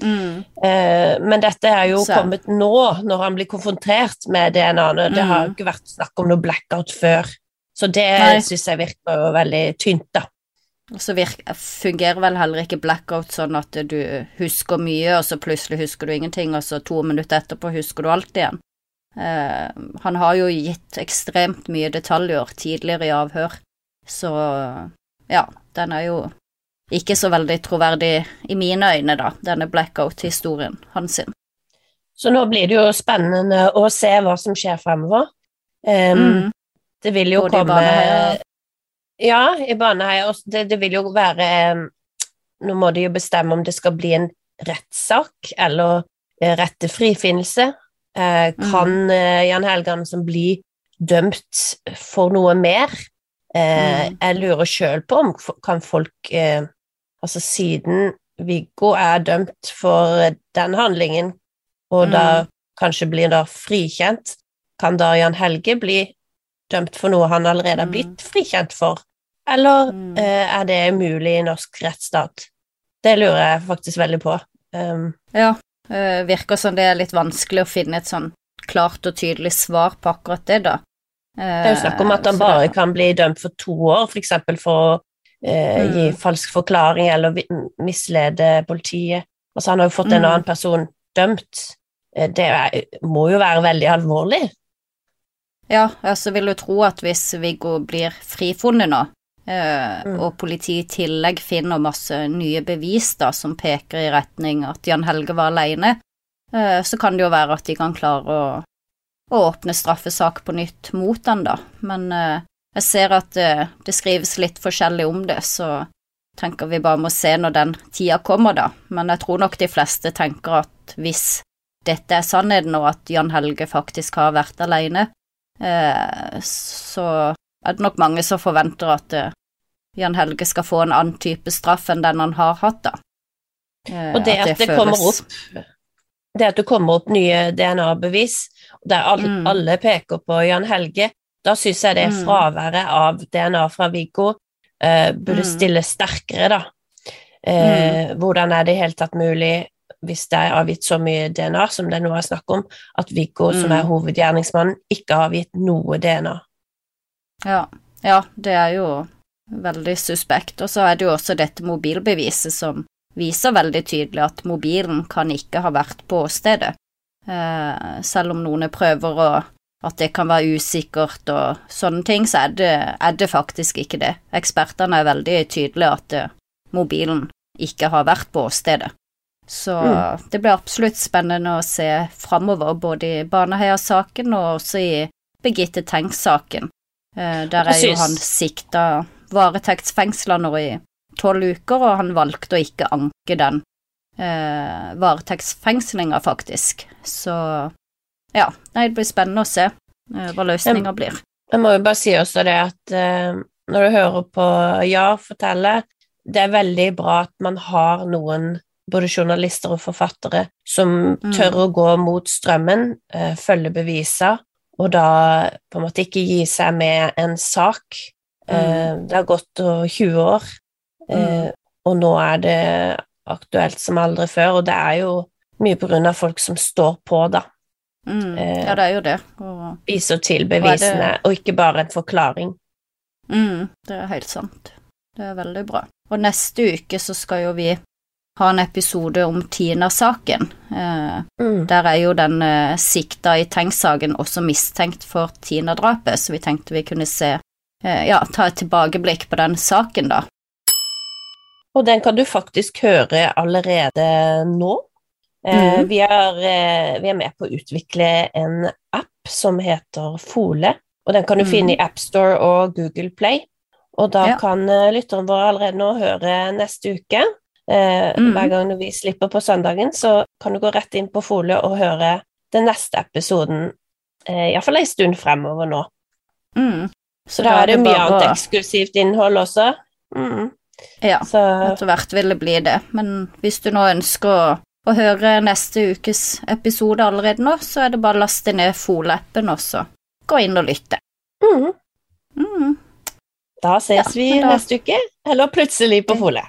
Speaker 1: mm,
Speaker 2: Eh, men dette er jo
Speaker 1: Så-
Speaker 2: kommet nå, når han blir konfrontert med DNA-ene. Det har jo
Speaker 1: Mm.
Speaker 2: ikke vært snakk om noe blackout før. Så det syns jeg virker jo veldig tynt, da.
Speaker 1: Og så fungerer vel heller ikke blackout sånn at du husker mye, og så plutselig husker du ingenting, og så to minutter etterpå husker du alt igjen. Eh, han har jo gitt ekstremt mye detaljer tidligere i avhør, så ja, den er jo ikke så veldig troverdig i mine øyne, da, denne blackout-historien hans.
Speaker 2: Så nå blir det jo spennende å se hva som skjer fremover. Um,
Speaker 1: Mm,
Speaker 2: Det vil jo
Speaker 1: Både
Speaker 2: komme Ja, i Baneheia. Og det, det vil jo være um, Nå må de jo bestemme om det skal bli en rettssak eller eh, rett til frifinnelse. Eh, kan mm. Jan Helge Andersen bli dømt for noe mer? Eh,
Speaker 1: Mm.
Speaker 2: Jeg lurer sjøl på om kan folk eh, Altså siden Viggo er dømt for den handlingen, og da kanskje blir da frikjent, kan da Jan Helge bli dømt for noe han allerede har
Speaker 1: Mm.
Speaker 2: blitt frikjent for? Eller
Speaker 1: Mm.
Speaker 2: eh, er det mulig i norsk rettsstat? Det lurer jeg faktisk veldig på. Um,
Speaker 1: Ja, eh, virker som det er litt vanskelig å finne et sånn klart og tydelig svar på akkurat det, da.
Speaker 2: det er jo snakk om at han bare
Speaker 1: det-
Speaker 2: kan bli dømt for to år, f.eks. For, for å eh,
Speaker 1: Mm.
Speaker 2: gi falsk forklaring eller mislede politiet. Altså, han har jo fått en
Speaker 1: Mm.
Speaker 2: annen person dømt. Eh, Det er, må jo være veldig alvorlig.
Speaker 1: Ja, altså vil du tro at hvis Viggo blir frifunnet nå, eh,
Speaker 2: Mm.
Speaker 1: og politiet i tillegg finner masse nye bevis da, som peker i retning at Jan Helge var alene, eh, så kan det jo være at de kan klare å, å åpne straffesak på nytt mot han da. Men eh, jeg ser at det, det skrives litt forskjellig om det, så tenker vi bare må se når den tida kommer, da. Men jeg tror nok de fleste tenker at hvis dette er sannheten, og at Jan Helge faktisk har vært alene, eh, så er det nok mange som forventer at uh, Jan Helge skal få en annen type straff enn den han har hatt, da. Uh,
Speaker 2: Og det at det kommer opp det at det kommer opp nye DNA-bevis, der alle,
Speaker 1: Mm.
Speaker 2: alle peker på Jan Helge, da syns jeg det
Speaker 1: Mm.
Speaker 2: fraværet av DNA fra Viggo uh, burde
Speaker 1: Mm.
Speaker 2: stille sterkere, da. Eh, Hvordan er det i hele tatt mulig, hvis det er avgitt så mye DNA som det nå er snakk om, at Viggo, som
Speaker 1: Mm.
Speaker 2: er hovedgjerningsmannen, ikke har avgitt noe DNA?
Speaker 1: Ja, ja, det er jo veldig suspekt. Og så er det jo også dette mobilbeviset som viser veldig tydelig at mobilen kan ikke ha vært på åstedet. Eh, selv om noen prøver å at det kan være usikkert og sånne ting, så er det, er det faktisk ikke det. Ekspertene er veldig tydelige at eh, mobilen ikke har vært på åstedet. Så
Speaker 2: Mm.
Speaker 1: det blir absolutt spennende å se framover, både i Baneheia-saken og også i Birgitte Tengs-saken. Eh, Der er jo han sikta varetektsfengsla nå i tolv uker, og han valgte å ikke anke den eh, varetektsfengslinga, faktisk. Så ja, nei, det blir spennende å se eh, hva løsninga blir.
Speaker 2: Jeg må jo bare si også det at eh, når du hører på Jar fortelle, det er veldig bra at man har noen, både journalister og forfattere, som
Speaker 1: Mm.
Speaker 2: tør å gå mot strømmen, eh, følge beviser, og da på en måte ikke gi seg med en sak. Mm. det har gått eh, 20 år, mm. og nå er det aktuelt som aldri før, og det er jo mye på grunn av folk som står på, da.
Speaker 1: Mm. Ja, det er jo det. Og,
Speaker 2: viser til bevisene, og, og ikke bare en forklaring.
Speaker 1: Mm, det er helt sant. Det er veldig bra. Og neste uke så skal jo vi ha en episode om Tina-saken. Eh, mm. Der er jo den eh, sikta i Tengs-saken også mistenkt for Tina-drapet, så vi tenkte vi kunne se eh, Ja, ta et tilbakeblikk på den saken, da.
Speaker 2: Og den kan du faktisk høre allerede nå. Eh, mm. vi, er, eh, vi, er, med på å utvikle en app som heter Fole, og den kan du mm. finne i AppStore og Google Play. Og da ja. kan uh, lytteren vår allerede nå høre neste uke. Eh, mm. Hver gang vi slipper på søndagen, så kan du gå rett inn på Folie og høre den neste episoden, eh, iallfall en stund fremover nå.
Speaker 1: Mm.
Speaker 2: Så, da er det mye bare... annet eksklusivt innhold også. Mm.
Speaker 1: Ja, så... etter hvert vil det bli det. Men hvis du nå ønsker å, å høre neste ukes episode allerede nå, så er det bare å laste ned Fole-appen også. Gå inn og lytte.
Speaker 2: Mm. Mm. Da ses ja, vi da... neste uke, eller plutselig på Fole.